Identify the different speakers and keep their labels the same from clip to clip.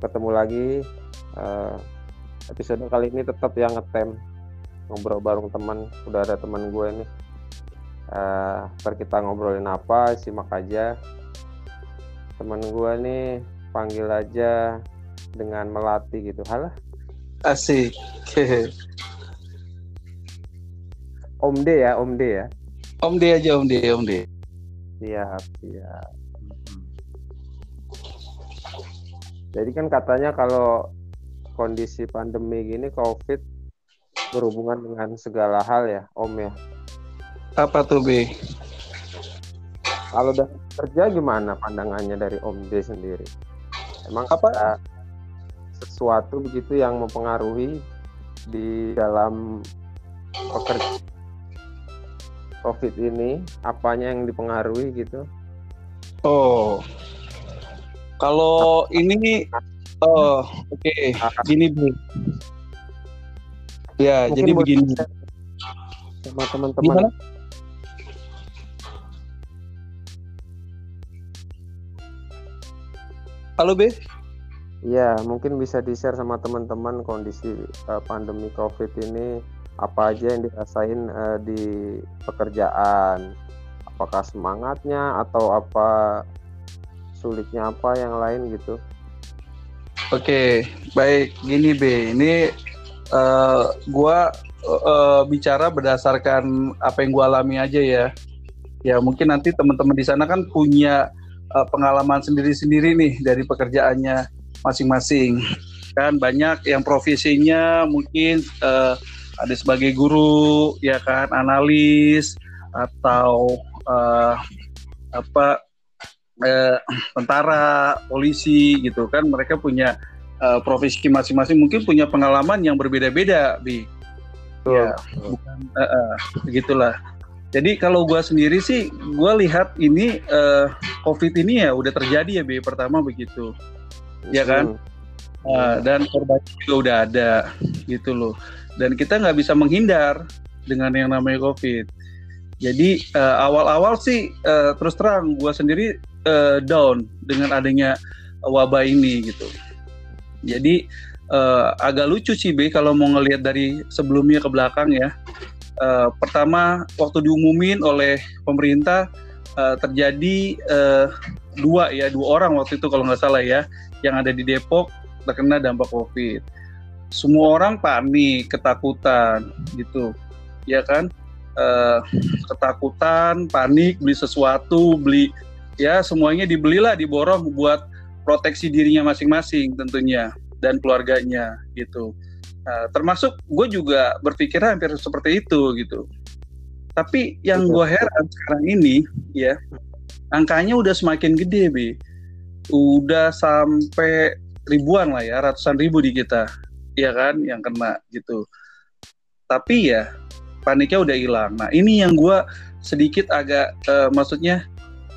Speaker 1: ketemu lagi uh, episode kali ini tetap yang ngetem ngobrol bareng teman udah ada teman gue nih. Uh, ntar kita ngobrolin apa simak aja. Teman gue nih panggil aja dengan melati gitu. Halah
Speaker 2: asik.
Speaker 1: Om D ya Om D ya?
Speaker 2: Om D aja Om D Om D.
Speaker 1: Siap siap jadi kan katanya kalau kondisi pandemi gini COVID berhubungan dengan segala hal ya Om ya?
Speaker 2: Apa tuh B?
Speaker 1: Kalau udah kerja gimana pandangannya dari Om D sendiri? Emang
Speaker 2: apa?
Speaker 1: sesuatu begitu yang mempengaruhi di dalam pekerja COVID ini? Apanya yang dipengaruhi gitu?
Speaker 2: Oh, kalau ini, oh oke, okay. gini bu, ya Mungkin jadi begini
Speaker 1: sama teman-teman.
Speaker 2: Halo B.
Speaker 1: Iya, mungkin bisa di-share sama teman-teman kondisi uh, pandemi COVID ini apa aja yang dirasain uh, di pekerjaan apakah semangatnya atau apa sulitnya apa yang lain gitu.
Speaker 2: Oke baik. Gini B ini uh, gua uh, bicara berdasarkan apa yang gua alami aja ya. Ya mungkin nanti teman-teman di sana kan punya uh, pengalaman sendiri-sendiri nih dari pekerjaannya masing-masing. Kan banyak yang profesinya mungkin uh, ada sebagai guru ya kan analis atau uh, apa uh, tentara polisi gitu kan mereka punya uh, profesi masing-masing mungkin punya pengalaman yang berbeda-beda bi. Ya bukan uh, uh, begitulah. Jadi kalau gue sendiri sih gue lihat ini uh, covid ini ya udah terjadi ya bi pertama begitu. Ya kan? Uh, dan korban juga udah ada gitu loh. Dan kita nggak bisa menghindar dengan yang namanya COVID. Jadi uh, awal-awal sih uh, terus terang gue sendiri uh, down dengan adanya wabah ini gitu. Jadi uh, agak lucu sih B kalau mau ngelihat dari sebelumnya ke belakang ya. Uh, pertama waktu diumumin oleh pemerintah uh, terjadi uh, dua ya dua orang waktu itu kalau nggak salah ya yang ada di Depok terkena dampak COVID semua orang panik, ketakutan gitu, ya kan? Uh, ketakutan, panik, beli sesuatu, beli ya semuanya dibelilah, diborong buat proteksi dirinya masing-masing tentunya dan keluarganya gitu. Uh, termasuk gue juga berpikir hampir seperti itu gitu. Tapi yang gue heran sekarang ini ya angkanya udah semakin gede bi, udah sampai ribuan lah ya, ratusan ribu di kita. Ya kan yang kena gitu. Tapi ya paniknya udah hilang. Nah ini yang gue sedikit agak uh, maksudnya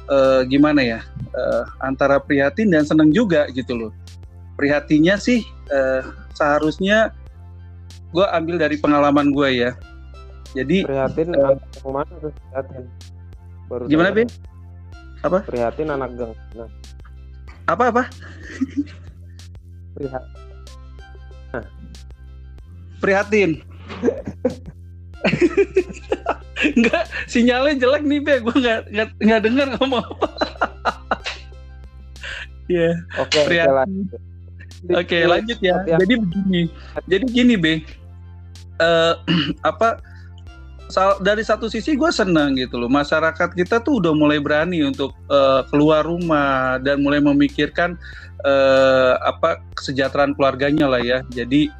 Speaker 2: uh, gimana ya uh, antara prihatin dan seneng juga gitu loh. Prihatinnya sih uh, seharusnya gue ambil dari pengalaman gue ya. Jadi
Speaker 1: prihatin uh, anak mana tuh prihatin?
Speaker 2: Baru gimana bi apa?
Speaker 1: Prihatin anak geng. Nah.
Speaker 2: apa apa?
Speaker 1: Prihatin
Speaker 2: prihatin. Enggak, sinyalnya jelek nih, Be. Gue nggak nggak nggak dengar ngomong apa. Iya.
Speaker 1: Oke, prihatin.
Speaker 2: Oke, lanjut ya. Jadi begini. Jadi gini, Be. Uh, apa dari satu sisi gue senang gitu loh masyarakat kita tuh udah mulai berani untuk uh, keluar rumah dan mulai memikirkan uh, apa kesejahteraan keluarganya lah ya jadi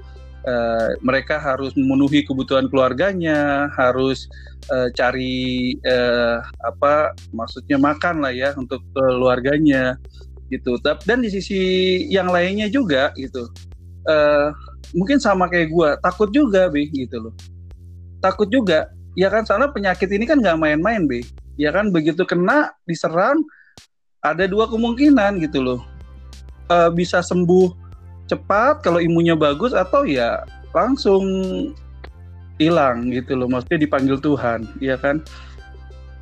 Speaker 2: uh, mereka harus memenuhi kebutuhan keluarganya harus uh, cari uh, apa maksudnya makan lah ya untuk keluarganya gitu. Dan di sisi yang lainnya juga gitu. Uh, mungkin sama kayak gue takut juga bi gitu loh. Takut juga. Ya kan soalnya penyakit ini kan nggak main-main be ya kan begitu kena diserang ada dua kemungkinan gitu loh. Bisa sembuh cepat kalau imunnya bagus atau ya langsung hilang gitu loh maksudnya dipanggil Tuhan ya kan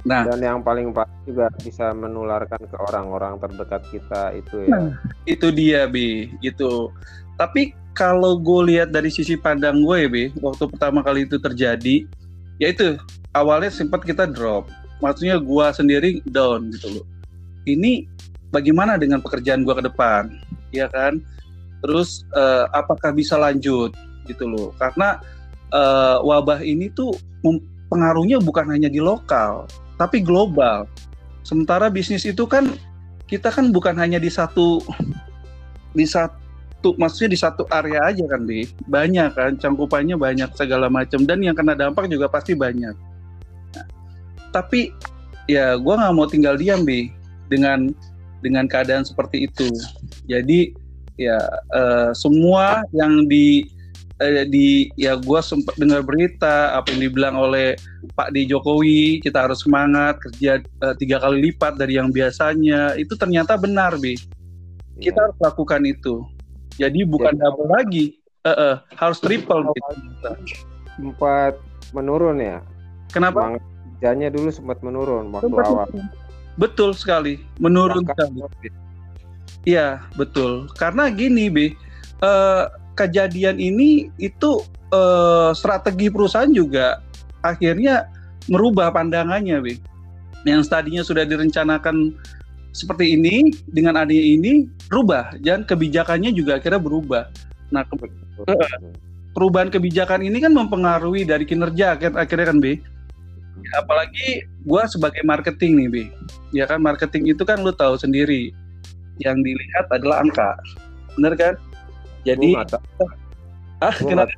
Speaker 1: Nah, dan yang paling pasti juga bisa menularkan ke orang-orang terdekat kita itu ya. Nah,
Speaker 2: itu dia, Bi. Itu. Tapi kalau gue lihat dari sisi pandang gue ya, Bi, waktu pertama kali itu terjadi, ya itu awalnya sempat kita drop. Maksudnya gue sendiri down gitu loh. Ini bagaimana dengan pekerjaan gue ke depan, ya kan? Terus uh, apakah bisa lanjut? Gitu loh? Karena uh, wabah ini tuh pengaruhnya bukan hanya di lokal, tapi global. Sementara bisnis itu kan kita kan bukan hanya di satu di satu maksudnya di satu area aja kan bi? Banyak kan cangkupannya banyak segala macam dan yang kena dampak juga pasti banyak. Nah, tapi ya gue nggak mau tinggal diam bi dengan dengan keadaan seperti itu. Jadi ya uh, semua yang di eh, di ya gue sempat dengar berita apa yang dibilang oleh Pak Di Jokowi kita harus semangat kerja eh, tiga kali lipat dari yang biasanya. Itu ternyata benar bi. Kita ya. harus lakukan itu. Jadi bukan jadi, double lagi. Uh, uh, harus triple gitu.
Speaker 1: sempat menurun ya?
Speaker 2: Kenapa?
Speaker 1: Kerjanya dulu sempat menurun waktu sempat awal.
Speaker 2: betul sekali. Menurun sekali Iya betul karena gini bi uh, kejadian ini itu uh, strategi perusahaan juga akhirnya merubah pandangannya, Bi. Yang tadinya sudah direncanakan seperti ini dengan adanya ini rubah dan kebijakannya juga akhirnya berubah. Nah, ke perubahan kebijakan ini kan mempengaruhi dari kinerja akhirnya kan, Bi. Ya, apalagi gue sebagai marketing nih, Bi. Ya kan marketing itu kan lu tahu sendiri yang dilihat adalah angka. Bener kan? Jadi ah kenapa?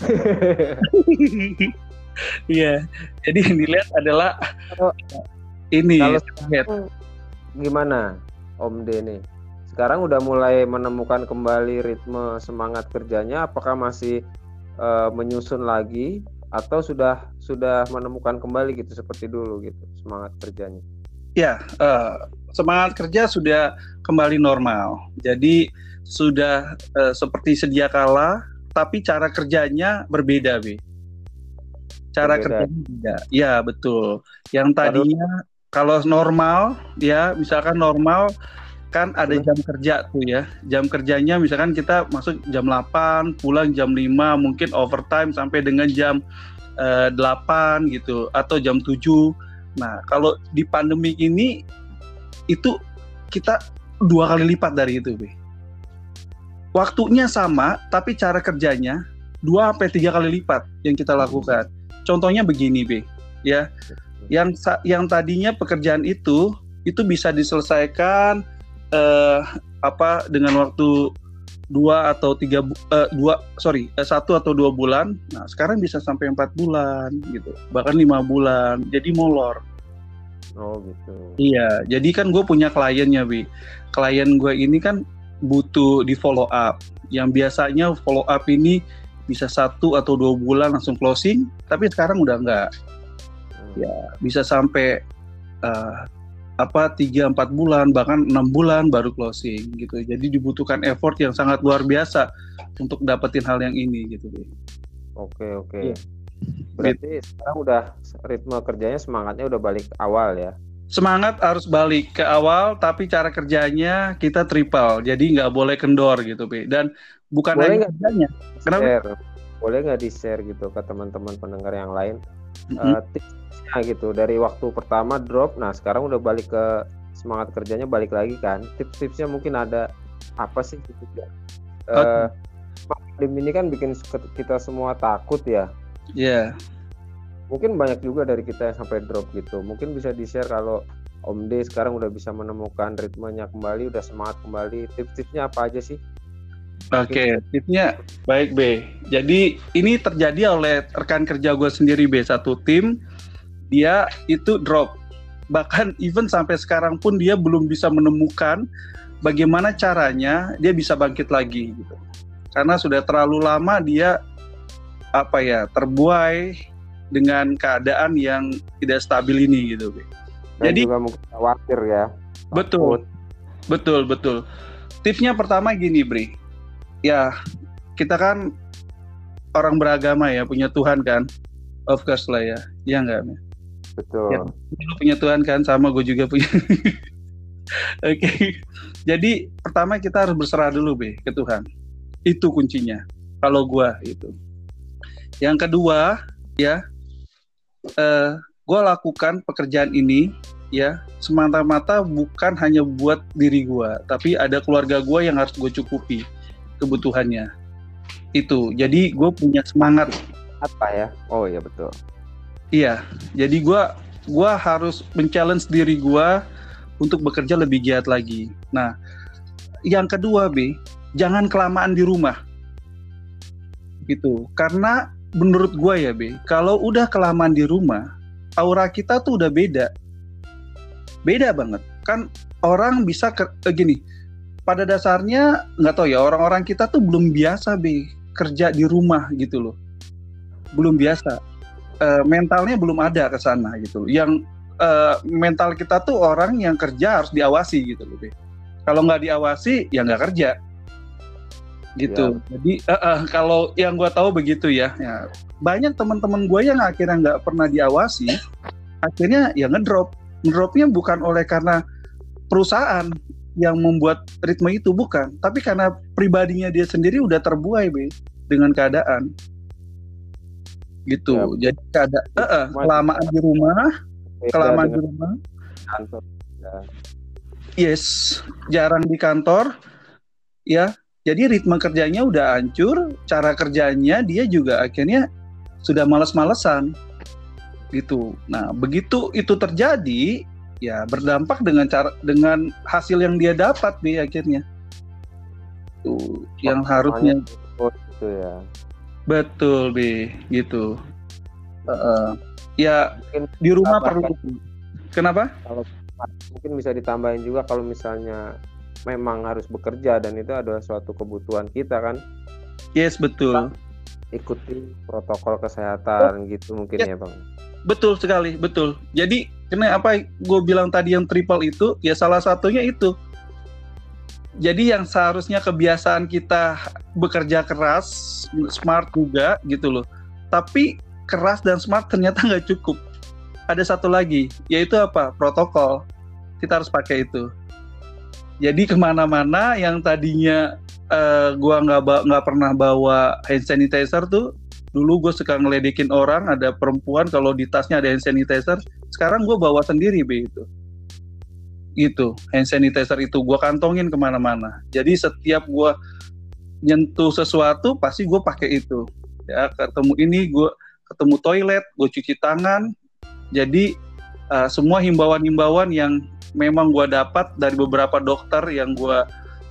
Speaker 2: Iya. Jadi yang dilihat adalah ini.
Speaker 1: Kalau gimana Om D nih? Sekarang udah mulai menemukan kembali ritme semangat kerjanya. Apakah masih uh, menyusun lagi atau sudah sudah menemukan kembali gitu seperti dulu gitu semangat kerjanya?
Speaker 2: Ya, uh, semangat kerja sudah kembali normal. Jadi sudah uh, seperti sedia kala, tapi cara kerjanya berbeda, Bi. Cara berbeda. kerjanya beda. Ya, betul. Yang tadinya kalau normal, ya, misalkan normal kan ada jam kerja tuh ya. Jam kerjanya misalkan kita masuk jam 8, pulang jam 5, mungkin overtime sampai dengan jam uh, eh, 8 gitu atau jam 7. Nah, kalau di pandemi ini itu kita dua kali lipat dari itu, Bi waktunya sama tapi cara kerjanya dua sampai tiga kali lipat yang kita lakukan. Contohnya begini, B. Ya. Yang yang tadinya pekerjaan itu itu bisa diselesaikan eh, apa dengan waktu dua atau tiga uh, dua sorry uh, satu atau dua bulan nah sekarang bisa sampai empat bulan gitu bahkan lima bulan jadi molor
Speaker 1: oh gitu
Speaker 2: iya jadi kan gue punya kliennya bi klien gue ini kan butuh di follow up. Yang biasanya follow up ini bisa satu atau dua bulan langsung closing, tapi sekarang udah enggak. Hmm. Ya bisa sampai uh, apa tiga empat bulan bahkan enam bulan baru closing gitu. Jadi dibutuhkan effort yang sangat luar biasa untuk dapetin hal yang ini gitu deh.
Speaker 1: Oke oke. Ya. Berarti sekarang udah ritme kerjanya semangatnya udah balik awal ya?
Speaker 2: semangat harus balik ke awal tapi cara kerjanya kita triple jadi nggak boleh kendor gitu P dan bukan
Speaker 1: boleh hanya kerjanya kenapa share. boleh nggak di share gitu ke teman-teman pendengar yang lain. Uh, tipsnya gitu. Dari waktu pertama drop nah sekarang udah balik ke semangat kerjanya balik lagi kan. Tips-tipsnya mungkin ada apa sih gitu ya uh, okay. ini kan bikin kita semua takut ya.
Speaker 2: Iya. Yeah
Speaker 1: mungkin banyak juga dari kita yang sampai drop gitu. Mungkin bisa di share kalau Om D sekarang udah bisa menemukan ritmenya kembali udah semangat kembali. Tips-tipsnya apa aja sih
Speaker 2: Oke, okay, tipsnya baik B. Jadi ini terjadi oleh rekan kerja gue sendiri B satu tim, dia itu drop. Bahkan even sampai sekarang pun dia belum bisa menemukan bagaimana caranya dia bisa bangkit lagi gitu. Karena sudah terlalu lama dia apa ya terbuai dengan keadaan yang tidak stabil ini gitu.
Speaker 1: Dan Jadi juga mungkin khawatir ya.
Speaker 2: Betul. Betul, betul. Tipsnya pertama gini, Bri. Ya, kita kan orang beragama ya, punya Tuhan kan. Of course lah ya. Iya enggak,
Speaker 1: Betul.
Speaker 2: Ya, lu punya Tuhan kan, sama gue juga punya. Oke, okay. jadi pertama kita harus berserah dulu be ke Tuhan. Itu kuncinya. Kalau gue itu. Yang kedua ya, uh, gue lakukan pekerjaan ini ya semata-mata bukan hanya buat diri gue, tapi ada keluarga gue yang harus gue cukupi kebutuhannya. Itu. Jadi gue punya semangat.
Speaker 1: Apa ya? Oh iya betul.
Speaker 2: Iya, jadi gue gua harus men-challenge diri gue untuk bekerja lebih giat lagi. Nah, yang kedua B, jangan kelamaan di rumah. Gitu. Karena menurut gue ya B, kalau udah kelamaan di rumah, aura kita tuh udah beda. Beda banget. Kan orang bisa ke, eh, gini, pada dasarnya nggak tahu ya orang-orang kita tuh belum biasa B kerja di rumah gitu loh. Belum biasa uh, mentalnya belum ada ke sana gitu loh. Yang uh, mental kita tuh orang yang kerja harus diawasi gitu loh. Kalau nggak diawasi ya nggak kerja gitu. Ya. Jadi uh, uh, kalau yang gue tahu begitu ya, ya banyak teman-teman gue yang akhirnya nggak pernah diawasi, akhirnya ya ngedrop. Ngedropnya bukan oleh karena perusahaan yang membuat ritme itu bukan, tapi karena pribadinya dia sendiri udah terbuai be dengan keadaan gitu. Ya. Jadi ada uh, uh, kelamaan di rumah, kelamaan di rumah. Kantor. Ya. Yes, jarang di kantor. Ya, jadi ritme kerjanya udah hancur, cara kerjanya dia juga akhirnya sudah males-malesan. Gitu. Nah, begitu itu terjadi, ya berdampak dengan cara dengan hasil yang dia dapat di akhirnya. Tuh, yang harusnya itu ya Betul deh, gitu. Uh, ya mungkin di rumah perlu. Kenapa?
Speaker 1: Kalau mungkin bisa ditambahin juga kalau misalnya memang harus bekerja dan itu adalah suatu kebutuhan kita kan.
Speaker 2: Yes betul.
Speaker 1: ikuti protokol kesehatan oh, gitu mungkin ya, ya bang.
Speaker 2: Betul sekali, betul. Jadi karena apa gue bilang tadi yang triple itu ya salah satunya itu jadi yang seharusnya kebiasaan kita bekerja keras, smart juga gitu loh. Tapi keras dan smart ternyata nggak cukup. Ada satu lagi, yaitu apa? Protokol. Kita harus pakai itu. Jadi ke mana-mana yang tadinya uh, gua nggak nggak pernah bawa hand sanitizer tuh, dulu gue suka ngeledekin orang, ada perempuan kalau di tasnya ada hand sanitizer, sekarang gue bawa sendiri be itu itu hand sanitizer itu gue kantongin ke mana-mana. Jadi setiap gue nyentuh sesuatu pasti gue pakai itu. Ya ketemu ini gue ketemu toilet gue cuci tangan. Jadi uh, semua himbauan-himbauan yang memang gue dapat dari beberapa dokter yang gue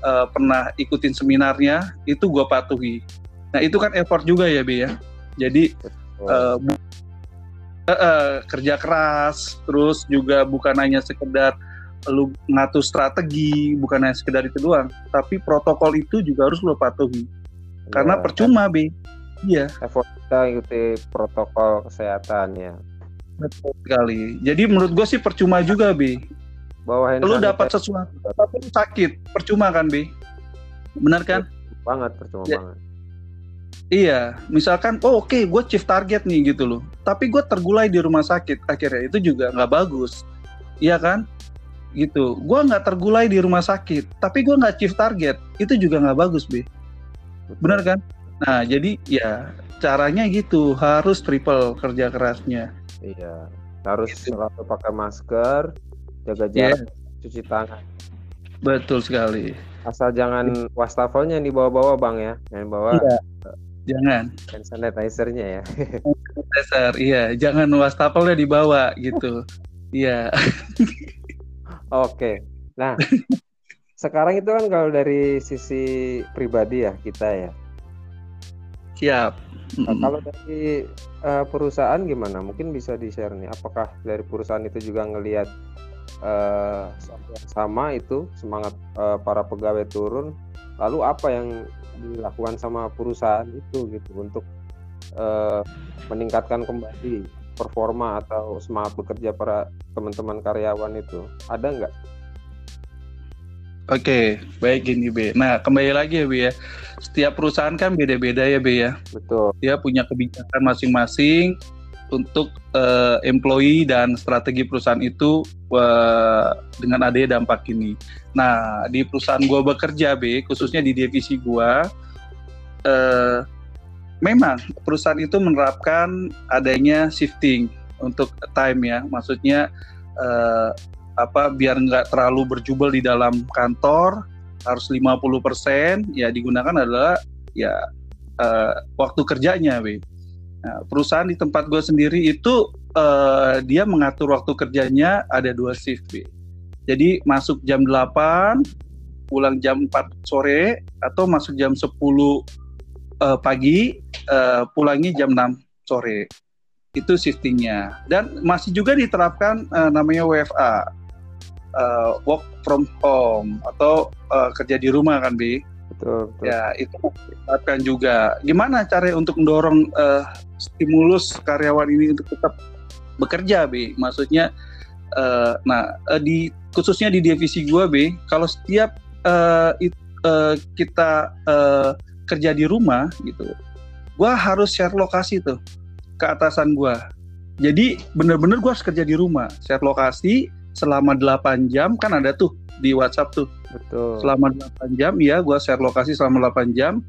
Speaker 2: uh, pernah ikutin seminarnya itu gue patuhi. Nah itu kan effort juga ya Bi ya. Jadi uh, uh, uh, kerja keras terus juga bukan hanya sekedar lu ngatur strategi bukan hanya sekedar itu doang tapi protokol itu juga harus lu patuhi. Ya, karena percuma be iya.
Speaker 1: Effort kita ikuti protokol kesehatan ya.
Speaker 2: Betul sekali. Jadi menurut gue sih percuma juga be bahwa lu dapat sesuatu tapi lu sakit percuma kan be benar kan?
Speaker 1: Banget percuma ya. banget
Speaker 2: Iya, misalkan, oh oke, okay, gue chief target nih gitu loh. Tapi gue tergulai di rumah sakit, akhirnya itu juga nggak bagus. Iya kan? gitu gue nggak tergulai di rumah sakit tapi gue nggak chief target itu juga nggak bagus be benar kan nah jadi ya caranya gitu harus triple kerja kerasnya
Speaker 1: iya harus gitu. selalu pakai masker jaga jarak yeah. cuci tangan
Speaker 2: betul sekali
Speaker 1: asal jangan wastafelnya yang dibawa-bawa bang ya yang bawa
Speaker 2: iya. Jangan
Speaker 1: hand sanitizernya ya
Speaker 2: sanitizer iya jangan wastafelnya dibawa gitu iya
Speaker 1: Oke. Nah, sekarang itu kan kalau dari sisi pribadi ya kita ya.
Speaker 2: Siap.
Speaker 1: Nah, kalau dari uh, perusahaan gimana? Mungkin bisa di-share nih. Apakah dari perusahaan itu juga ngelihat uh, sama itu semangat uh, para pegawai turun? Lalu apa yang dilakukan sama perusahaan itu gitu untuk uh, meningkatkan kembali performa atau semangat bekerja para teman-teman karyawan itu ada nggak?
Speaker 2: Oke, baik gini B. Nah, kembali lagi ya B ya. Setiap perusahaan kan beda-beda ya B ya.
Speaker 1: Betul.
Speaker 2: Dia punya kebijakan masing-masing untuk uh, employee dan strategi perusahaan itu uh, dengan adanya dampak ini. Nah, di perusahaan gue bekerja, B, khususnya di divisi gue, uh, memang perusahaan itu menerapkan adanya shifting untuk time ya, maksudnya uh, apa biar nggak terlalu berjubel di dalam kantor harus 50% ya digunakan adalah ya uh, waktu kerjanya, B. Nah, perusahaan di tempat gue sendiri itu uh, dia mengatur waktu kerjanya ada dua shift, B. Jadi masuk jam 8, pulang jam 4 sore atau masuk jam 10 uh, eh, pagi, uh, pulangnya jam 6 sore. Itu shiftingnya. Dan masih juga diterapkan uh, namanya WFA, uh, work from home atau uh, kerja di rumah kan, Bi? Betul, betul. Ya, itu diterapkan juga. Gimana cara untuk mendorong uh, stimulus karyawan ini untuk tetap bekerja, Bi? Maksudnya, uh, nah uh, di khususnya di divisi gua, Bi, kalau setiap uh, it, uh, kita uh, kerja di rumah gitu, gua harus share lokasi tuh ke atasan gua. Jadi bener-bener gua harus kerja di rumah, share lokasi selama 8 jam kan ada tuh di WhatsApp tuh Betul. Selama 8 jam ya gue share lokasi selama 8 jam.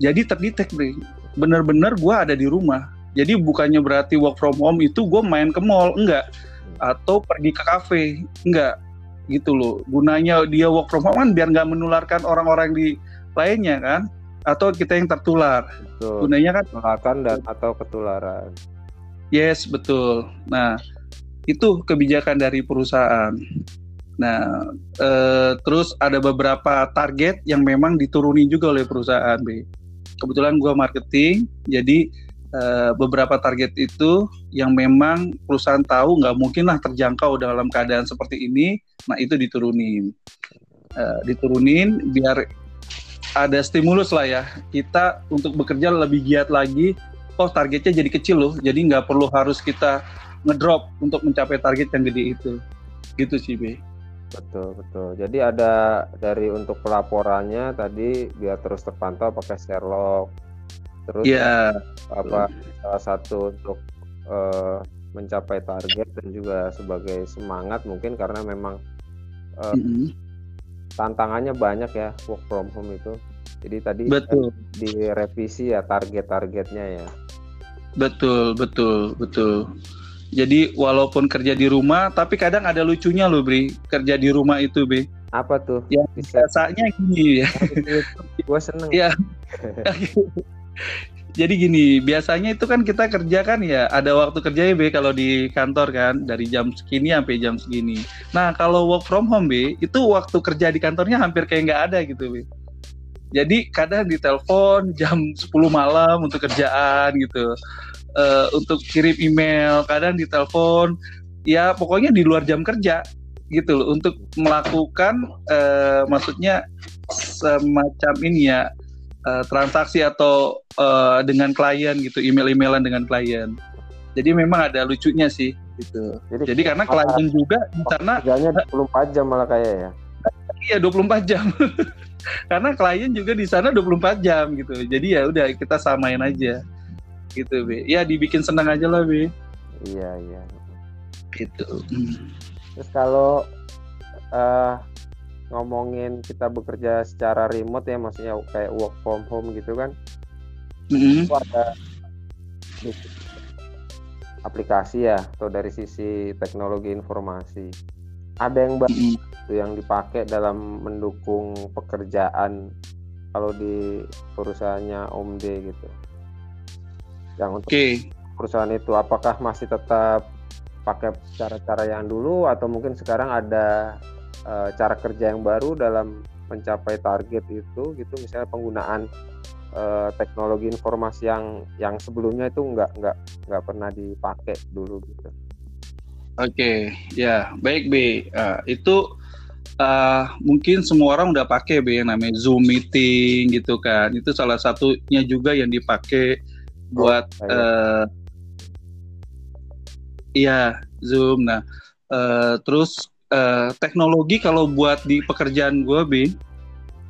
Speaker 2: Jadi terdetek nih. Bener-bener gue ada di rumah. Jadi bukannya berarti work from home itu gue main ke mall, enggak. Atau pergi ke kafe, enggak. Gitu loh. Gunanya dia work from home kan biar nggak menularkan orang-orang di lainnya kan. Atau kita yang tertular.
Speaker 1: Betul. Gunanya kan menularkan dan atau ketularan.
Speaker 2: Yes, betul. Nah, itu kebijakan dari perusahaan. Nah, eh, terus ada beberapa target yang memang diturunin juga oleh perusahaan B. Kebetulan gue marketing, jadi eh, beberapa target itu yang memang perusahaan tahu nggak mungkin lah terjangkau dalam keadaan seperti ini, nah itu diturunin, eh, diturunin biar ada stimulus lah ya kita untuk bekerja lebih giat lagi. Oh targetnya jadi kecil loh, jadi nggak perlu harus kita ngedrop untuk mencapai target yang gede itu, gitu sih B.
Speaker 1: Betul, betul. Jadi ada dari untuk pelaporannya tadi biar terus terpantau pakai Sherlock. Terus yeah. apa salah satu untuk uh, mencapai target dan juga sebagai semangat mungkin karena memang uh, mm -hmm. tantangannya banyak ya work from home itu. Jadi tadi betul. direvisi ya target-targetnya ya.
Speaker 2: Betul, betul, betul. Jadi walaupun kerja di rumah, tapi kadang ada lucunya loh, Bri. Kerja di rumah itu, Bri.
Speaker 1: Apa tuh?
Speaker 2: Ya, biasanya gini ya.
Speaker 1: Gue seneng.
Speaker 2: Ya. Jadi gini, biasanya itu kan kita kerja kan ya ada waktu kerja ya Be kalau di kantor kan dari jam segini sampai jam segini. Nah kalau work from home Be itu waktu kerja di kantornya hampir kayak nggak ada gitu Be. Jadi kadang ditelepon jam 10 malam untuk kerjaan gitu uh, untuk kirim email, kadang ditelepon, ya pokoknya di luar jam kerja gitu loh untuk melakukan uh, maksudnya semacam ini ya uh, transaksi atau uh, dengan klien gitu, email-emailan dengan klien. Jadi memang ada lucunya sih gitu. Jadi, Jadi karena klien juga di sana
Speaker 1: kerjanya 24 jam malah kayak ya.
Speaker 2: Iya 24 jam. karena klien juga di sana 24 jam gitu. Jadi ya udah kita samain aja gitu be ya dibikin senang aja lah be
Speaker 1: iya iya.
Speaker 2: Gitu.
Speaker 1: Terus kalau uh, ngomongin kita bekerja secara remote ya maksudnya kayak work from home gitu kan mm-hmm. itu ada aplikasi ya atau dari sisi teknologi informasi. Ada yang baru mm-hmm. yang dipakai dalam mendukung pekerjaan kalau di perusahaannya Om D gitu yang untuk okay. perusahaan itu apakah masih tetap pakai cara-cara yang dulu atau mungkin sekarang ada uh, cara kerja yang baru dalam mencapai target itu gitu misalnya penggunaan uh, teknologi informasi yang yang sebelumnya itu nggak nggak nggak pernah dipakai dulu gitu.
Speaker 2: Oke, okay. ya baik B. Uh, itu uh, mungkin semua orang udah pakai B yang namanya Zoom meeting gitu kan. Itu salah satunya juga yang dipakai buat oh, uh, iya Zoom. Nah, uh, terus uh, teknologi kalau buat di pekerjaan gue, Bi,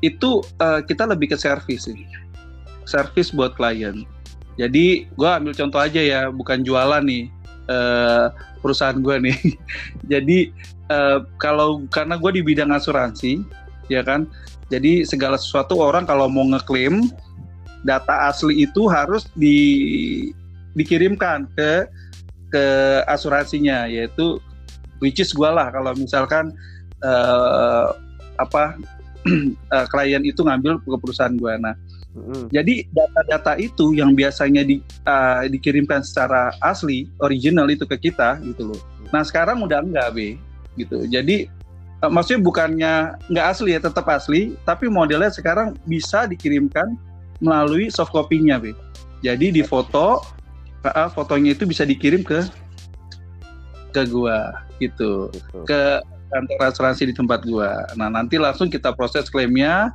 Speaker 2: itu uh, kita lebih ke service sih. Service buat klien. Jadi gue ambil contoh aja ya, bukan jualan nih uh, perusahaan gue nih. Jadi uh, kalau karena gue di bidang asuransi, ya kan. Jadi segala sesuatu orang kalau mau ngeklaim data asli itu harus di dikirimkan ke ke asuransinya, yaitu which is gue lah kalau misalkan uh, apa uh, klien itu ngambil ke perusahaan gue. Nah Mm-hmm. Jadi data-data itu yang biasanya di, uh, dikirimkan secara asli, original itu ke kita gitu loh. Nah sekarang udah enggak be, gitu. Jadi uh, maksudnya bukannya nggak asli ya, tetap asli, tapi modelnya sekarang bisa dikirimkan melalui soft copy-nya be. Jadi di foto, fotonya itu bisa dikirim ke ke gua gitu, ke kantor asuransi di tempat gua. Nah nanti langsung kita proses klaimnya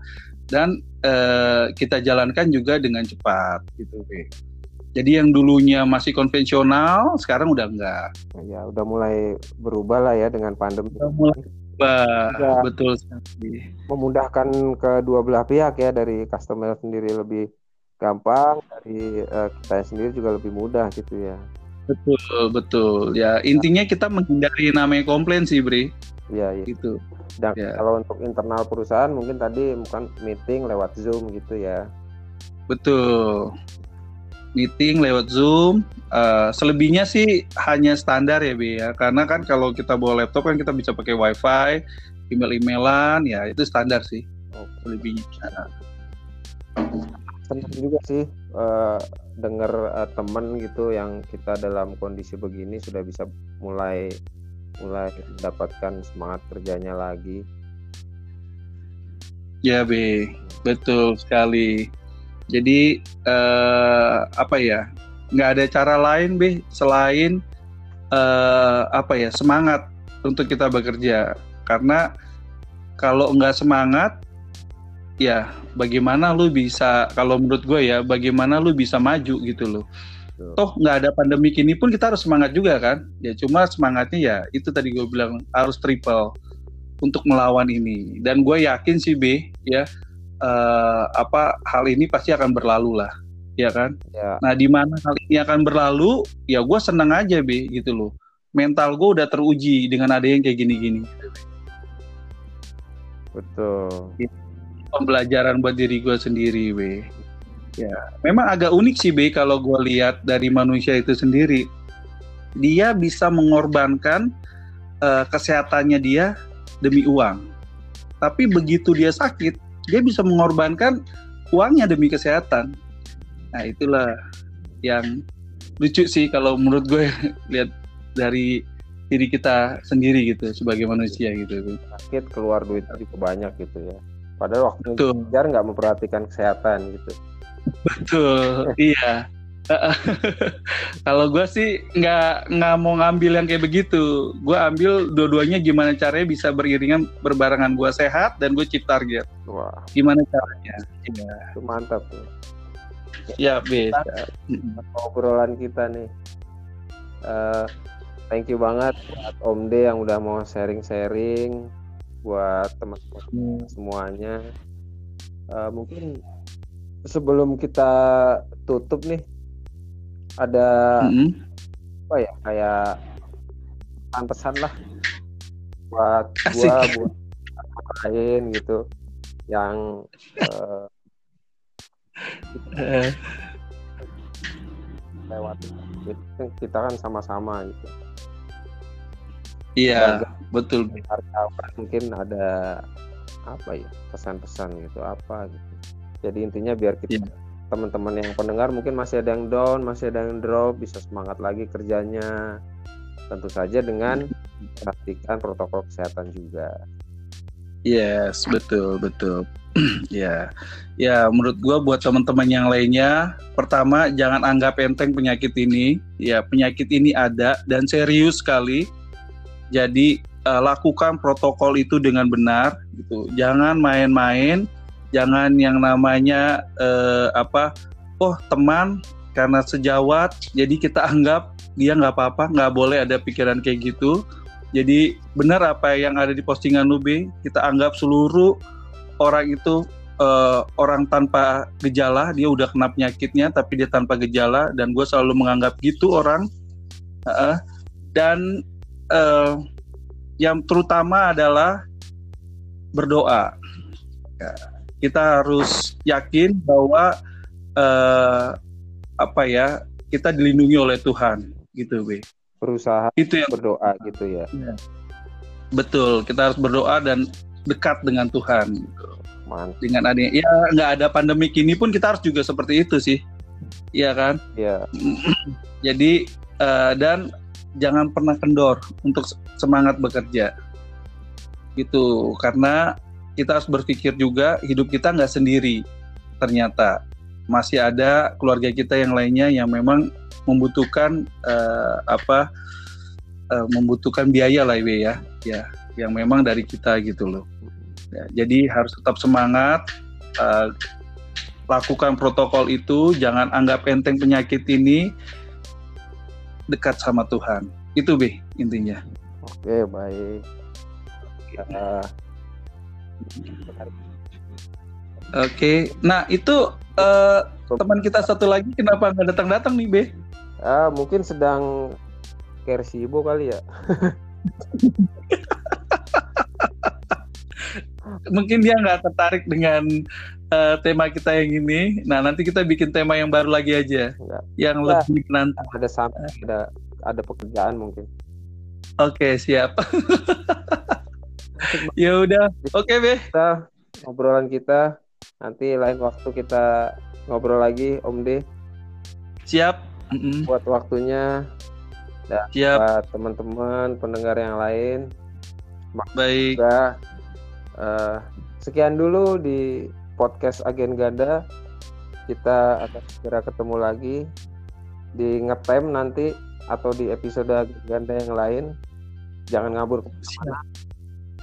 Speaker 2: dan uh, kita jalankan juga dengan cepat gitu Be. Jadi yang dulunya masih konvensional, sekarang udah enggak.
Speaker 1: Ya, udah mulai berubah lah ya dengan pandemi. Udah
Speaker 2: mulai berubah, betul sekali.
Speaker 1: Memudahkan kedua belah pihak ya, dari customer sendiri lebih gampang, dari uh, kita sendiri juga lebih mudah gitu ya.
Speaker 2: Betul, betul. Ya, intinya kita menghindari namanya komplain sih, Bri.
Speaker 1: Iya, iya.
Speaker 2: Gitu.
Speaker 1: Dan ya. kalau untuk internal perusahaan mungkin tadi bukan meeting lewat Zoom gitu ya.
Speaker 2: Betul. Meeting lewat Zoom. Uh, selebihnya sih hanya standar ya, Bi ya. Karena kan kalau kita bawa laptop kan kita bisa pakai WiFi, email-emailan, ya itu standar sih. Oh. Selebihnya.
Speaker 1: Senang juga sih uh, dengar uh, teman gitu yang kita dalam kondisi begini sudah bisa mulai mulai mendapatkan semangat kerjanya lagi.
Speaker 2: Ya, B, betul sekali. Jadi eh, apa ya? Nggak ada cara lain, B, selain eh, apa ya semangat untuk kita bekerja. Karena kalau nggak semangat, ya bagaimana lu bisa? Kalau menurut gue ya, bagaimana lu bisa maju gitu loh toh nggak ada pandemi ini pun kita harus semangat juga kan ya cuma semangatnya ya itu tadi gue bilang harus triple untuk melawan ini dan gue yakin sih B ya uh, apa hal ini pasti akan berlalu lah ya kan ya. nah di mana hal ini akan berlalu ya gue senang aja B gitu loh mental gue udah teruji dengan ada yang kayak gini-gini
Speaker 1: betul
Speaker 2: pembelajaran buat diri gue sendiri B Ya, memang agak unik sih B kalau gue lihat dari manusia itu sendiri. Dia bisa mengorbankan uh, kesehatannya dia demi uang. Tapi begitu dia sakit, dia bisa mengorbankan uangnya demi kesehatan. Nah, itulah yang lucu sih kalau menurut gue lihat dari diri kita sendiri gitu sebagai manusia gitu.
Speaker 1: Sakit keluar duit juga banyak gitu ya. Padahal waktu ngejar nggak memperhatikan kesehatan gitu.
Speaker 2: Betul, iya. Kalau gue sih nggak nggak mau ngambil yang kayak begitu. Gue ambil dua-duanya gimana caranya bisa beriringan berbarengan. Gue sehat dan gue chip target. Wah. Gimana caranya?
Speaker 1: Ya. Itu mantap tuh.
Speaker 2: Ya, bisa.
Speaker 1: Obrolan kita nih. Uh, thank you banget buat Om D yang udah mau sharing-sharing buat teman-teman hmm. semuanya. Uh, mungkin sebelum kita tutup nih ada mm-hmm. apa ya kayak pesan lah buat Asik. gua buat lain gitu yang uh, lewat kita kan sama-sama gitu
Speaker 2: iya betul
Speaker 1: mungkin ada apa ya pesan-pesan gitu apa gitu jadi intinya biar kita yeah. Teman-teman yang pendengar mungkin masih ada yang down masih ada yang drop bisa semangat lagi kerjanya. Tentu saja dengan perhatikan protokol kesehatan juga.
Speaker 2: Yes betul betul. Ya ya menurut gua buat teman-teman yang lainnya pertama jangan anggap enteng penyakit ini. Ya penyakit ini ada dan serius sekali. Jadi uh, lakukan protokol itu dengan benar gitu. Jangan main-main jangan yang namanya uh, apa oh teman karena sejawat jadi kita anggap dia nggak apa-apa nggak boleh ada pikiran kayak gitu. Jadi benar apa yang ada di postingan Nube kita anggap seluruh orang itu uh, orang tanpa gejala dia udah kena penyakitnya tapi dia tanpa gejala dan gue selalu menganggap gitu orang. Uh, dan uh, yang terutama adalah berdoa. Ya, kita harus yakin bahwa uh, apa ya kita dilindungi oleh Tuhan gitu be
Speaker 1: berusaha
Speaker 2: itu yang
Speaker 1: berdoa gitu ya.
Speaker 2: ya. betul kita harus berdoa dan dekat dengan Tuhan gitu.
Speaker 1: Mantap.
Speaker 2: dengan adanya ya nggak ada pandemi ini pun kita harus juga seperti itu sih Iya kan
Speaker 1: Iya.
Speaker 2: jadi uh, dan jangan pernah kendor untuk semangat bekerja gitu karena kita harus berpikir juga hidup kita nggak sendiri. Ternyata masih ada keluarga kita yang lainnya yang memang membutuhkan uh, apa uh, membutuhkan biaya lah ya. Ya yang memang dari kita gitu loh. Ya, jadi harus tetap semangat uh, lakukan protokol itu jangan anggap enteng penyakit ini dekat sama Tuhan. Itu be intinya.
Speaker 1: Oke, baik. Uh,
Speaker 2: Oke, nah itu uh, teman kita satu lagi kenapa nggak datang-datang nih, Be?
Speaker 1: uh, mungkin sedang kersibo kali ya.
Speaker 2: Mungkin dia nggak tertarik dengan uh, tema kita yang ini. Nah, nanti kita bikin tema yang baru lagi aja,
Speaker 1: Enggak.
Speaker 2: yang
Speaker 1: Enggak.
Speaker 2: lebih menantang.
Speaker 1: Ada sampai ada ada pekerjaan mungkin.
Speaker 2: Oke, siap. ya udah, oke, Be.
Speaker 1: Kita obrolan kita. Nanti lain waktu kita ngobrol lagi Om D.
Speaker 2: Siap.
Speaker 1: Buat waktunya.
Speaker 2: Siap.
Speaker 1: buat teman-teman pendengar yang lain.
Speaker 2: Baik.
Speaker 1: juga. Eh, sekian dulu di podcast Agen Ganda. Kita akan segera ketemu lagi. Di ngetem nanti atau di episode Agen Ganda yang lain. Jangan ngabur
Speaker 2: Siap.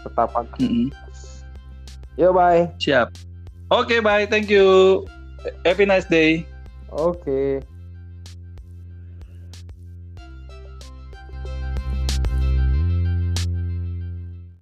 Speaker 1: Tetap pantau
Speaker 2: Mm-mm.
Speaker 1: yo bye
Speaker 2: Siap. Oke, bye. Thank you. Have a nice day.
Speaker 1: oke